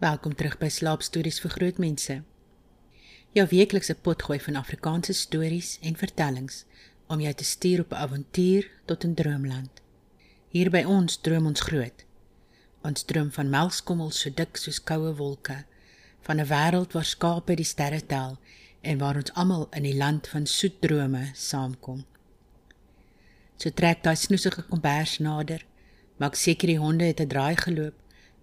Welkom terug by Slaapstories vir Grootmense. Jou weeklikse potgooi van Afrikaanse stories en vertellings om jou te stuur op 'n avontuur tot 'n droomland. Hier by ons droom ons groot. Ons droom van melkskommels so dik soos koue wolke, van 'n wêreld waar skape die sterre tel en waar ons almal in die land van soet drome saamkom. So trek daai snoesige kombers nader, maak seker die honde het 'n draai geloop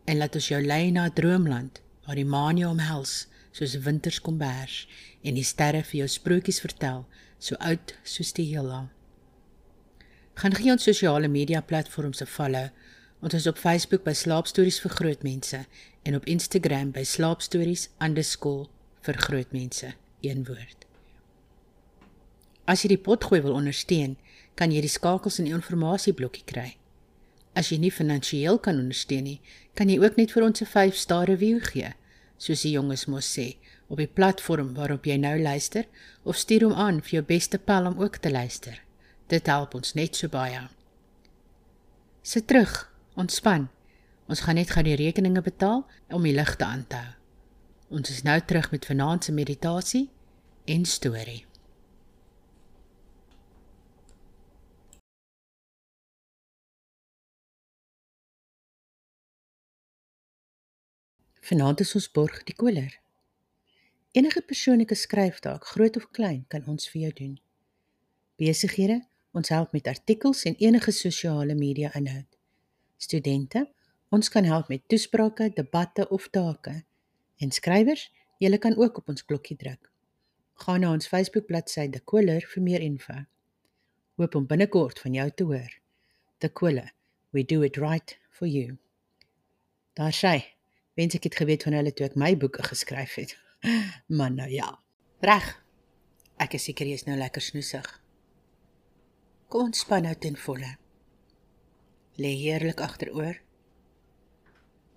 en laat ons jou lei na 'n droomland waar die maan jou omhels soos winterskombers en die sterre vir jou sprokies vertel so oud soos die heelal. Gaan gee ons sosiale media platforms 'n follow. Ons is op Facebook by Slaapstories vir Grootmense en op Instagram by slaapstories_vir grootmense een woord. As jy die potgooi wil ondersteun, kan jy die skakels in die inligtingblokkie kry. As jy nie finansiëel kan ondersteun nie, kan jy ook net vir ons 'n 5-ster review gee, soos die jonges mos sê, op die platform waarop jy nou luister of stuur hom aan vir jou beste pel om ook te luister. Dit help ons net so baie. Sit terug, ontspan. Ons gaan net gou die rekeninge betaal om die ligte aan te hou. Ons is nou terug met vanaand se meditasie en storie. Vanaand is ons borg die koler. Enige persoonlike skryftaak, groot of klein, kan ons vir jou doen. Besighede, ons help met artikels en enige sosiale media inhoud. Studente, ons kan help met toesprake, debatte of take. En skrywers, julle kan ook op ons klokkie druk. Gaan na ons Facebook bladsy De Koler vir meer info. Hoop om binnekort van jou te hoor. De Koler, we do it right for you. Daar sê wens ek het geweet van hulle toe ek my boeke geskryf het. Maar nou ja. Reg. Ek is seker jy is nou lekker snoesig. Kom ontspan nou ten volle. Lê heerlik agteroor.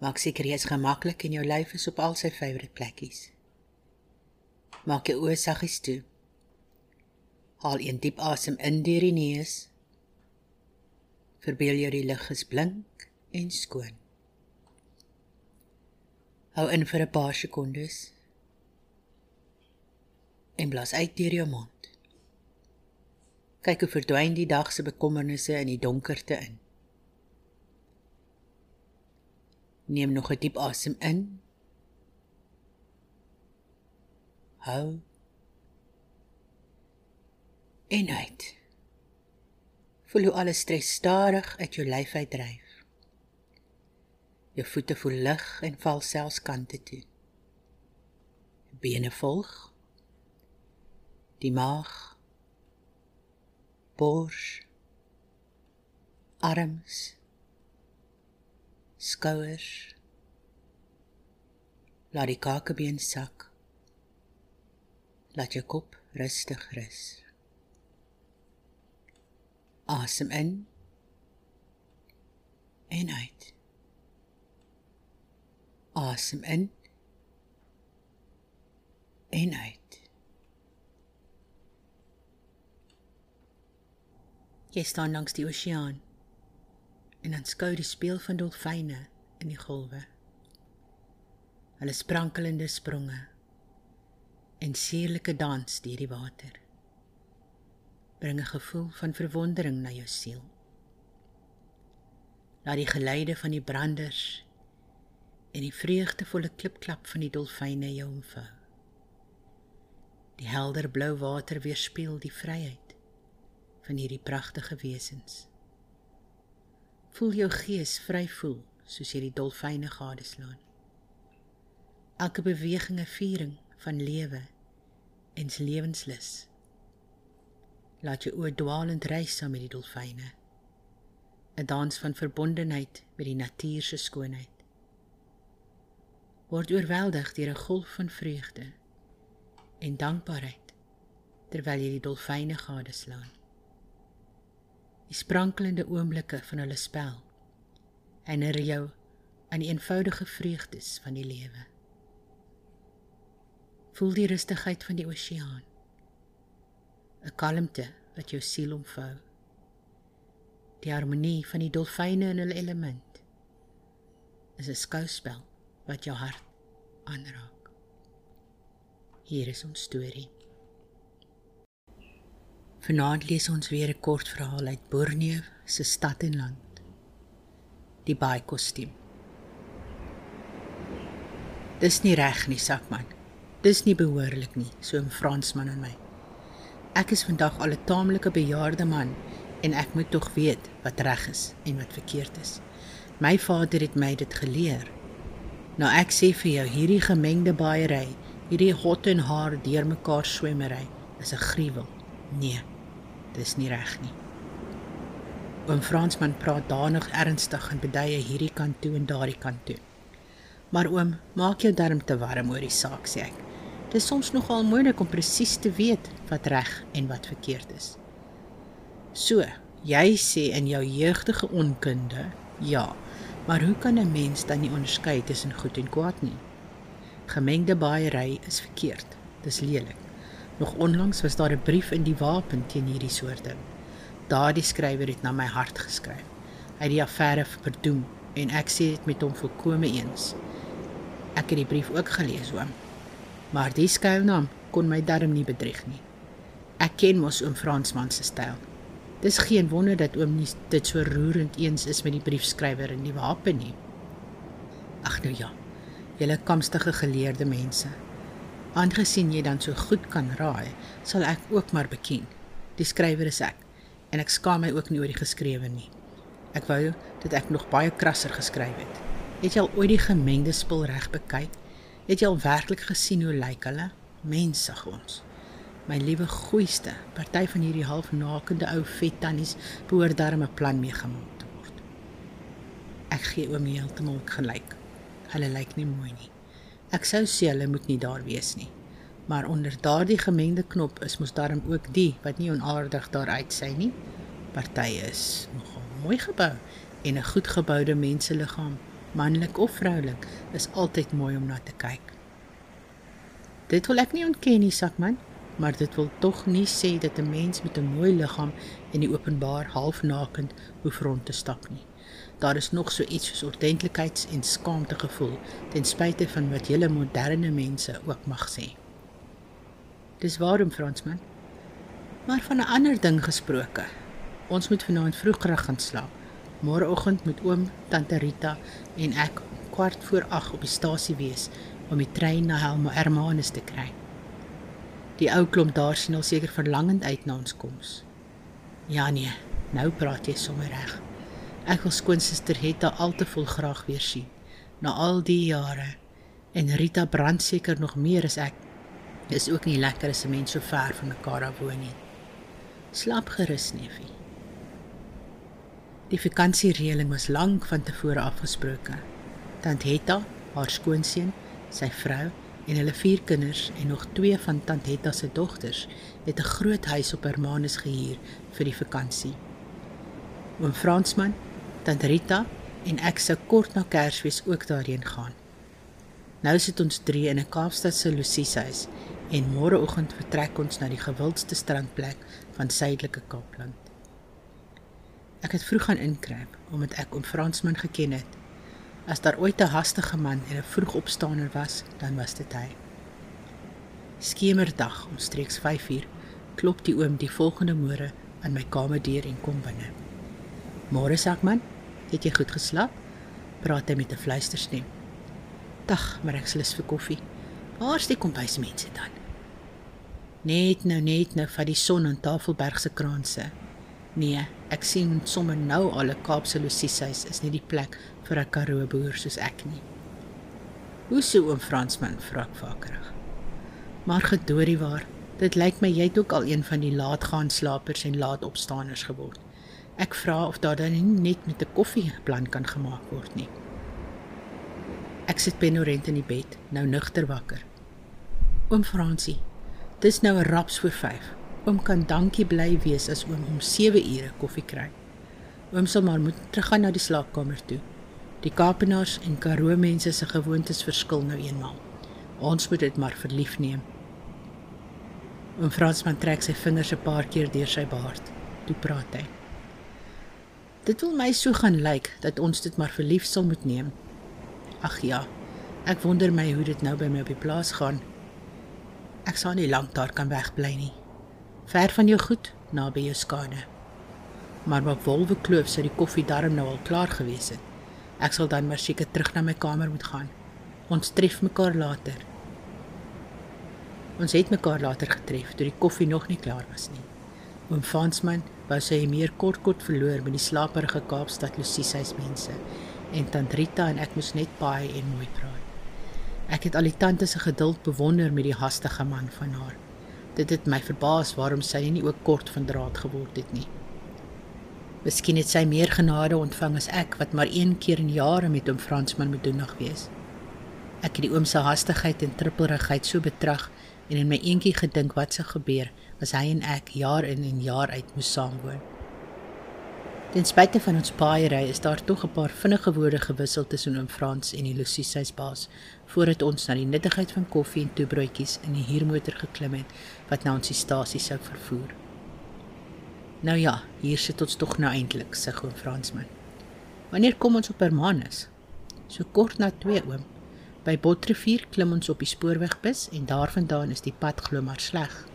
Maak seker jy is gemaklik en jou lyf is op al sy favourite plekkies. Maak jou oë saggies toe. Haal 'n diep asem in deur die neus. Verbeel jou die lug is blink en skoon. Hou in vir 'n paar sekondes. En blaas uit deur jou mond. Kyk hoe verdwyn die dag se bekommernisse in die donkerte in. Neem nog 'n diep asem in. Hou. En uit. Voel hoe alle stres stadig uit jou lyf uitdryf. Jou voete voel lig en val selfs kante toe. Bene volg. Die maag. Bors. Arms. Skouers. Laat die kakebeen sak. Laat jou kop rustig rus. Asem in. En uit asem in en uit. Jy staan langs die oseaan en aanskou die speel van dolfyne in die golwe. Hulle sprankelende spronge en sierlike dans deur die water bring 'n gevoel van verwondering na jou siel. Laat die geluide van die branders en die vreugdevolle klipklap van die dolfyne jou omvou. Die helder blou water weerspieël die vryheid van hierdie pragtige wesens. Voel jou gees vry voel soos jy die dolfyne gadeslaan. Elke beweging 'n viering van lewe en lewenslus. Laat jou oë dwaalend reis saam met die dolfyne. 'n Dans van verbondenheid met die natuur se skoonheid word oorweldig deur 'n golf van vreugde en dankbaarheid terwyl jy die dolfyne gadeslaan. Die sprankelende oomblikke van hulle spel herinner jou aan die eenvoudige vreugdes van die lewe. Voel die rustigheid van die oseaan. 'n Kalmte wat jou siel omvou. Die harmonie van die dolfyne in hulle element is 'n skouspel wat jou hart aanraak. Hier is ons storie. Vanaand lees ons weer 'n kort verhaal uit Borneo se stad en land. Die baie kostuum. Dis nie reg nie, Sakman. Dis nie behoorlik nie, so 'n Fransman aan my. Ek is vandag al 'n taamlike bejaarde man en ek moet tog weet wat reg is en wat verkeerd is. My vader het my dit geleer. Nou ek sê vir jou, hierdie gemengde baaiery, hierdie hot en haar deurmekaar swemmery is 'n gruwel. Nee. Dis nie reg nie. Oom Fransman praat danig ernstig en beduie hierdie kant toe en daardie kant toe. Maar oom, maak jou darm te warm oor die saak, sê ek. Dit is soms nogal moeilik om presies te weet wat reg en wat verkeerd is. So, jy sê in jou jeugdige onkunde, ja, maar hoe kan 'n mens dan nie onderskei tussen goed en kwaad nie? Gemengde baaiery is verkeerd. Dis lelik. Nog onlangs was daar 'n brief in die wapen teen hierdie soort ding. Daardie skrywer het na my hart geskryf. Hy het die affære verdoem en ek sê dit met hom volkome eens. Ek het die brief ook gelees, oom. Maar die skuilnaam kon my darm nie bedrieg nie. Ek ken mos oom Fransman se styl. Dis geen wonder dat oom nie dit so roerend eens is met die briefskrywer en die wapen nie. Ag nou ja. Julle kamstige geleerde mense. Aangesien jy dan so goed kan raai, sal ek ook maar beken. Die skrywer is ek en ek skaam my ook nie oor die geskrewe nie. Ek wou dat ek nog baie krasser geskryf het. Het jy al ooit die gemengde spul reg bekyk? Het jy al werklik gesien hoe lyk hulle? Mensig ons. My liewe goeiste, party van hierdie halfnakende ou vet tannies behoort darm 'n plan meegemaak te word. Ek gee oom heeltemal gelyk. Hulle lyk nie mooi nie. Ek sou sê hulle moet nie daar wees nie. Maar onder daardie gemengde knop is mos daarom ook die wat nie onaardig daar uitsy nie. Party is nogal mooi gebou en 'n goed geboude menseliggaam, manlik of vroulik, is altyd mooi om na te kyk. Dit wil ek nie ontken nie, Sakman, maar dit wil tog nie sê dat 'n mens met 'n mooi liggaam in die openbaar halfnakend hoef rond te stap nie. Daar is nog so iets soos ordentlikheids- en skaamtegevoel ten spyte van wat julle moderne mense ook mag sê. Dis waarom Fransman. Maar van 'n ander ding gesproke. Ons moet vanaand vroegrag gaan slaap. Môreoggend moet oom, tante Rita en ek kwart voor 8 op die stasie wees om die trein na Helma Hermanus te kry. Die ou klomp daar sien al seker verlangend uit na ons koms. Ja nee, nou praat jy sommer reg. Ek wil skoonsister Hetta al te vol graag weer sien na al die jare. En Rita brand seker nog meer as ek. Dis ook nie lekker as 'n mens so ver van mekaar af woon nie. Slaap gerus, neefie. Die vakansiereëling was lank van tevore afgesproke. Tant Hetta, haar skoonseun, sy vrou en hulle vier kinders en nog twee van Tant Hetta se dogters het 'n groot huis op Hermanus gehuur vir die vakansie. Oom Fransman Tant Rita en ek sou kort na Kersfees ook daarheen gaan. Nou sit ons drie in 'n Kaapstadse losieshuis en môreoggend vertrek ons na die gewildste strandplek van Suidelike Kaapland. Ek het vroeg gaan inkruip omdat ek oom Fransman geken het. As daar ooit 'n hastige man en 'n vroegopstaaner was, dan was dit hy. Skemerdag omstreeks 5uur klop die oom die volgende môre aan my kamerdeur en kom binne. Môre Sakman, het jy goed geslaap? Praat hy met 'n fluisterstem. Dag, maar ek slus vir koffie. Waar's die kombuismense dan? Net nou net nou van die son aan Tafelberg se kraanse. Nee, ek sien sommer nou al 'n Kaapse losieshuis is nie die plek vir 'n Karoo boer soos ek nie. Hoe sou oom Fransman vra ek vakerig. Maar gedoorie waar, dit lyk my jy het ook al een van die laatgaan slapers en laatopstaaners geword. Ek vra of daar dan nie net met 'n koffieplan kan gemaak word nie. Ek sit penorent in die bed, nou nugter wakker. Oom Fransie, dis nou 'n raps voor 5. Oom kan dankie bly wees as oom om 7 ure koffie kry. Oom sal maar moet teruggaan na die slaapkamer toe. Die Kaapenaars en Karoo mense se gewoontes verskil nou eenmal. Ons moet dit maar verlief neem. Oom Fransman trek sy vingers 'n paar keer deur sy baard. Toe praat hy. Dit wil my so gaan lyk dat ons dit maar verlief sal moet neem. Ag ja. Ek wonder my hoe dit nou by my op die plaas gaan. Ek sal nie lank daar kan wegbly nie. Ver van jou goed, naby jou skade. Maar op Wolwe Kloof sou die koffie darm nou al klaar gewees het. Ek sal dan maar seker terug na my kamer moet gaan. Ons tref mekaar later. Ons het mekaar later getref toe die koffie nog nie klaar was nie. Oom Fransman wou sy meer kort kort verloor met die slaperige Kaapstad Lucieshuis mense en tant Rita en ek moes net baie en mooi praat. Ek het al die tante se geduld bewonder met die hastige man van haar. Dit het my verbaas waarom sy nie ook kort van draad geword het nie. Miskien het sy meer genade ontvang as ek wat maar een keer in jare met hom Fransman moet doen nog wees. Ek het die oom se hastigheid en trippelrigheid so betrag en in my eentjie gedink wat sou gebeur as hy en ek jaar in en jaar uit moes saamwoon. Ten spyte van ons paaiery is daar tog 'n paar vinnige woorde gewissel tussen oom Frans en die Lucie se baas voordat ons na die nuttigheid van koffie en toebroodjies in die huurmotor geklim het wat na ons stasie sou vervoer. Nou ja, hier sit ons tog nou eintlik, sê oom Fransman. Wanneer kom ons op Hermanus? So kort na 2 oom. By Botrivier klim ons op die spoorwegbus en daarvandaan is die pad glo maar sleg.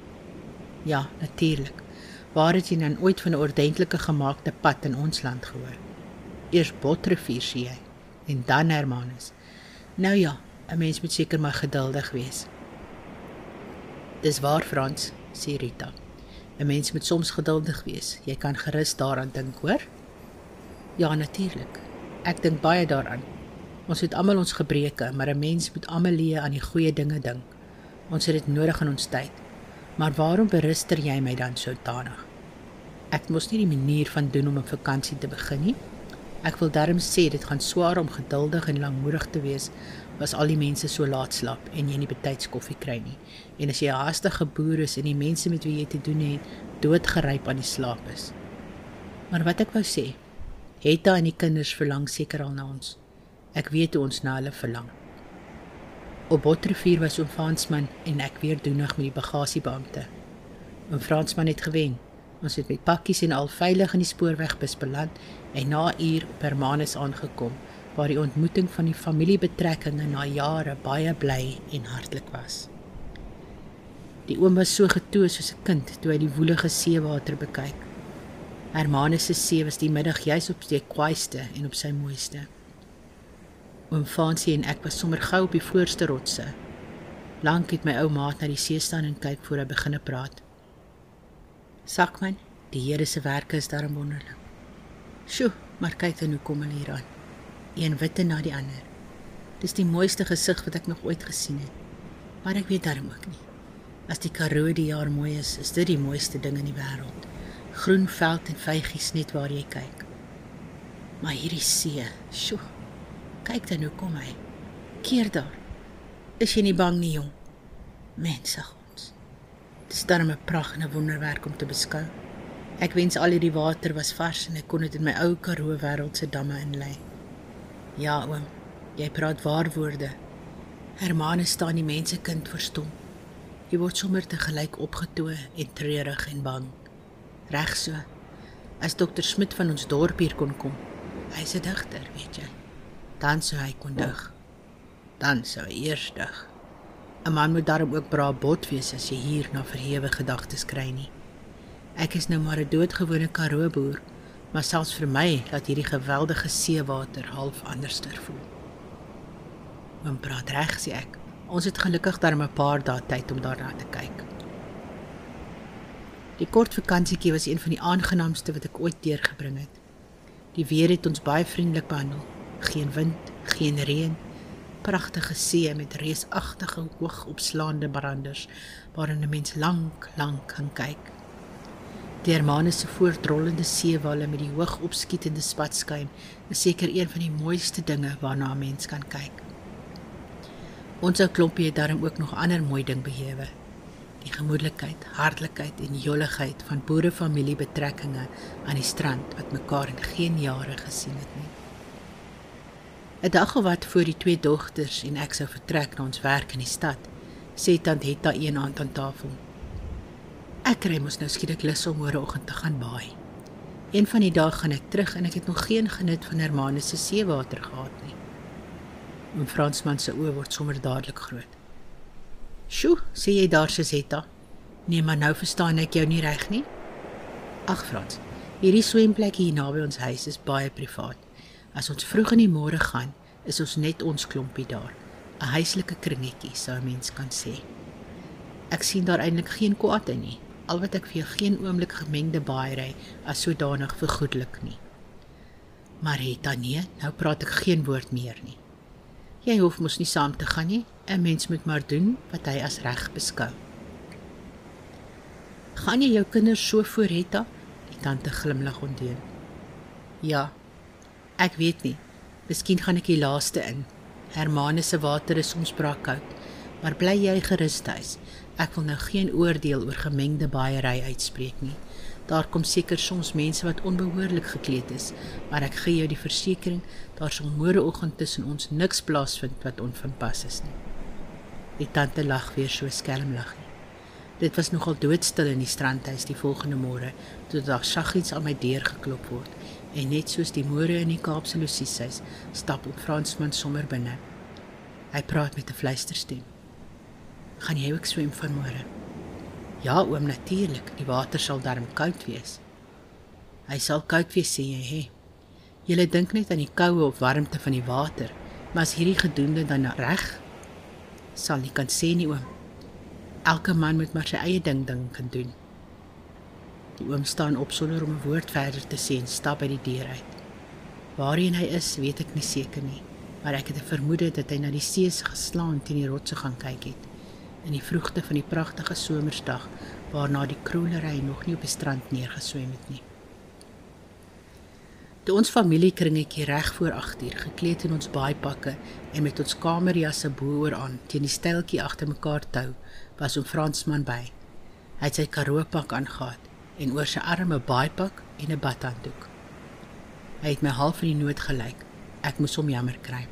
Ja, natuurlik. Waar het jy dan ooit van 'n ordentlike gemaakte pad in ons land gehoor? Eers Botrivier sê jy en dan Hermanus. Nou ja, 'n mens moet seker maar geduldig wees. Dis waar Frans, sê Rita. 'n Mens moet soms geduldig wees. Jy kan gerus daaraan dink, hoor? Ja, natuurlik. Ek dink baie daaraan. Ons het almal ons gebreke, maar 'n mens moet almal leer aan die goeie dinge dink. Ons het dit nodig in ons tyd. Maar waarom beruster jy my dan so tanig? Ek mos nie die manier van doen om 'n vakansie te begin nie. Ek wil darm sê dit gaan swaar om geduldig en lankmoedig te wees as al die mense so laat slaap en jy nie betyds koffie kry nie. En as jy 'n haastige boer is en die mense met wie jy te doen het doodgeryp aan die slaap is. Maar wat ek wou sê, het daai en die kinders verlang seker al na ons. Ek weet hoe ons na hulle verlang. Op Botrivier was oom Fransman en ek weer doenig met die bagasiebeampte. Oom Fransman het gewen. Ons het met pakkies en al veilig in die spoorwegbus beland en na 'n uur op Hermanus aangekom waar die ontmoeting van die familiebetrekkinge na jare baie bly en hartlik was. Die oom was so getoe soos 'n kind toe hy die woelige seewater bekyk. Hermanus se see was die middag juis op sy kwaaiste en op sy mooiste. Oom Fancy en ek was sommer gou op die voorste rotse. Lank het my ou maat na die see staan en kyk voor hy begine praat. Sakman, die Here se werke is daarom wonderlik. Sjoe, maar kyk dan hoe kom hulle hier aan. Een witte na die ander. Dis die mooiste gesig wat ek nog ooit gesien het. Maar ek weet daarom ook nie. As die Karoo die jaar mooi is, is dit die mooiste ding in die wêreld. Groen veld en vygies net waar jy kyk. Maar hierdie see, sjoe. Kyk dan hoe kom hy. Keer daar. Is jy nie bang nie, jong? Mense ons. Dis darem 'n pragt en 'n wonderwerk om te beskou. Ek wens al hierdie water was vars en ek kon dit in my ou Karoo wêreld se damme inlei. Ja, oom. Jy praat waar woorde. Hermane staan die mense kind verstom. Jy word sommer te gelyk opgetoe en treurig en bang. Reg so. As dokter Smit van ons dorp hier kon kom. Hy's 'n digter, weet jy dan sou hy kon dig. Dan sou hy eers dig. 'n Man moet daarom ook braa bot wees as jy hier na verhewe gedagtes kry nie. Ek is nou maar 'n doodgewone Karoo boer, maar selfs vir my laat hierdie geweldige seewater half anderster voel. Oom praat reg, sê ek. Ons het gelukkig daar 'n paar dae tyd om daarna te kyk. Die kort vakansietjie was een van die aangenaamste wat ek ooit deurgebring het. Die weer het ons baie vriendelik behandel geen wind, geen reën, pragtige see met reusagtige hoogopslaande branders waarin 'n mens lank, lank kan kyk. Die Hermanus se voortrollende seewalle met die hoog opskietende spatskuim is seker een van die mooiste dinge waarna 'n mens kan kyk. Ons ou klompie het daarom ook nog ander mooi ding behewe. Die gemoedelikheid, hartlikheid en joligheid van boerefamiliebetrekkinge aan die strand wat mekaar in geen jare gesien het nie. 'n Dag of wat voor die twee dogters en ek sou vertrek na ons werk in die stad, sê tant Hetta een aand aan tafel. Ek kry mos nou skielik lus om môreoggend te gaan baai. Een van die dae gaan ek terug en ek het nog geen genut van Hermanus se seewater gehad nie. Oom Fransman se oë word sommer dadelik groot. "Sjoe, sê jy daar Sesetta? Nee, maar nou verstaan ek jou nie reg nie." "Ag Frans, hierdie swemplek hier naby ons huis is baie privaat. As ons vroeg in die môre gaan, is ons net ons klompie daar. 'n Huislike kringetjie, sou 'n mens kan sê." Ek sien daar eintlik geen kwaad in nie, al wat ek vir jou geen oomblik gemengde baaiery as sodanig vergoedelik nie. Maar Rita nee, nou praat ek geen woord meer nie. Jy hoef mos nie saam te gaan nie. 'n Mens moet maar doen wat hy as reg beskou. Gaan jy jou kinders so voor Rita? Die tante glimlag ondeun. Ja. Ek weet nie. Miskien gaan ek die laaste in. Hermanus se water is soms braakkoud, maar bly jy gerus tuis. Ek wil nou geen oordeel oor gemengde baaiery uitspreek nie. Daar kom seker soms mense wat onbehoorlik gekleed is, maar ek gee jou die versekering, daar sal môreoggend tussen ons niks plaasvind wat onvanpas is nie. Die tante lag weer so skelm lag. Dit was nogal doodstil in die strandhuis die volgende môre, toe daar saggies aan my deur geklop word en net soos die môre in die Kaapse Lucieshuis, stap op Fransman sommer binne. Hy praat met 'n fluisterstem. "Gaan jy ook swem vanmôre?" Ja, oom, natuurlik. Die water sal darm koud wees. Hy sal koud wees, sê jy, hè? Jy dink net aan die koue of warmte van die water, maar as hierdie gedoende dan reg sal nie kan sê nie, oom. Elke man moet maar sy eie ding ding kan doen. Die oom staan op sonder om 'n woord verder te sê en stap by die deur uit. Waarheen hy is, weet ek nie seker nie, maar ek het 'n vermoede dat hy na die see se geslaan teen die rotse gaan kyk het in die vroegte van die pragtige somersdag waarna die kroelery nog nie op die strand neergeswem het nie. Toe ons familiekringetjie reg voor 8uur gekleed in ons baaipakke en met ons kamerjasse bo-oor aan teen die steltjie agter mekaar tou, was om Fransman by. Hy het sy karoopak aangetree en oor sy arme baaipak en 'n badhanddoek. Hy het my half in die nood gelyk. Ek moes hom jammer kry.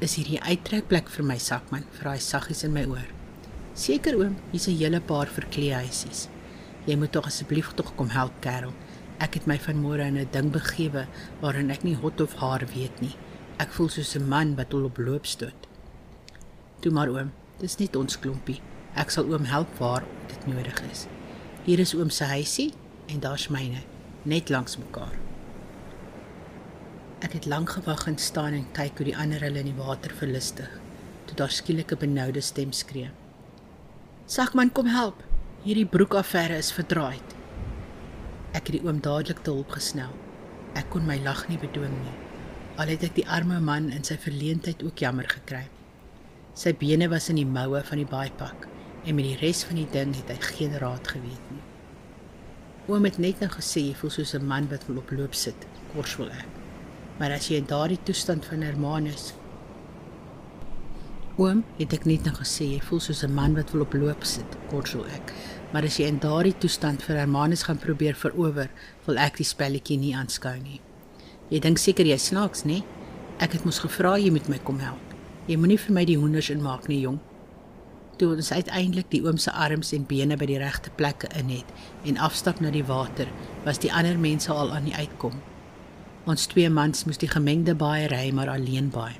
Is hier 'n uittrekplek vir my sakman? Vra hy saggies in my oor. Seker oom, hier's 'n hele paar verkleehuisies. Jy moet tog asseblief tog kom help, kerel. Ek het my vanmôre in 'n ding begewe waarin ek nie hot of haar weet nie. Ek voel soos 'n man wat hul op loop stoot. Toe maar oom, dis net ons klompie. Ek sal oom help waar dit nodig is. Hier is oom se huisie en daar's myne, net langs mekaar. Ek het lank gewag en staan en kyk hoe die ander hulle in die water verlustig, toe daar skielik 'n benoude stem skree. Sakman kom help. Hierdie broekaffære is verdraai. Ek het die oom dadelik te hulp gesnel. Ek kon my lag nie bedwing nie. Al het ek die arme man in sy verleentheid ook jammer gekry. Sy bene was in die moue van die baaipak en met die res van die ding het hy geen raad geweet nie. Oom het net nou gesê jy voel soos 'n man wat wil op loop sit, korswel ek. Maar as jy in daardie toestand van Hermanus Oom, het ek net nou gesê jy voel soos 'n man wat wil op loop sit, kortsel ek. Maar as jy in daardie toestand vir Hermanus gaan probeer verower, wil ek die spelletjie nie aanskou nie. Jy dink seker jy snaaks, nê? Ek het mos gevra jy moet my kom help. Jy moenie vir my die hoenders inmaak nie, jong. Toe ons uiteindelik die oom se arms en bene by die regte plekke in het en afstap na die water, was die ander mense al aan die uitkom. Ons twee mans moes die gemengde baie ry maar alleen baie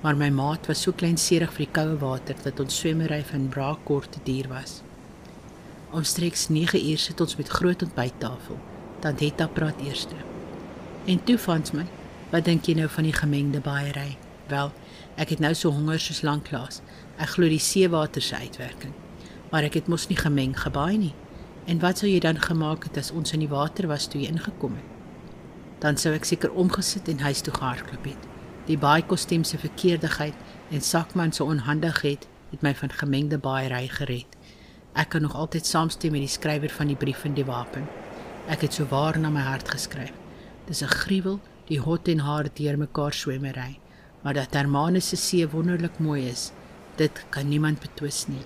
maar my maat was so kleinserig vir die koue water dat ons swemmery van braak kort te duur was. Omstreeks 9 uur sit ons met groot ontbyttafel. Tant Hetta praat eerste. En toe vans my, wat dink jy nou van die gemengde baaiery? Wel, ek het nou so honger soos lanklaas. Ek glo die seewater se uitwerking. Maar ek het mos nie gemeng gebaai nie. En wat sou jy dan gemaak het as ons in die water was toe jy ingekom het? Dan sou ek seker omgesit en huis toe gehardloop het. Die baie-kostuum se verkeerdigheid en sakman se onhandigheid het my van gemengde baaiery gered. Ek kan nog altyd saamstem met die skrywer van die brief in die wapen. Ek het so waar na my hart geskryf. Dis 'n gruwel, die hot en haar deur mekaar swemmery, maar dat Hermanus se see wonderlik mooi is, dit kan niemand betwis nie.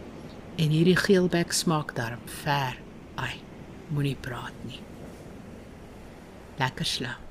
En hierdie geelbek smaak darm ver. Ai, moenie praat nie. Lekker slaap.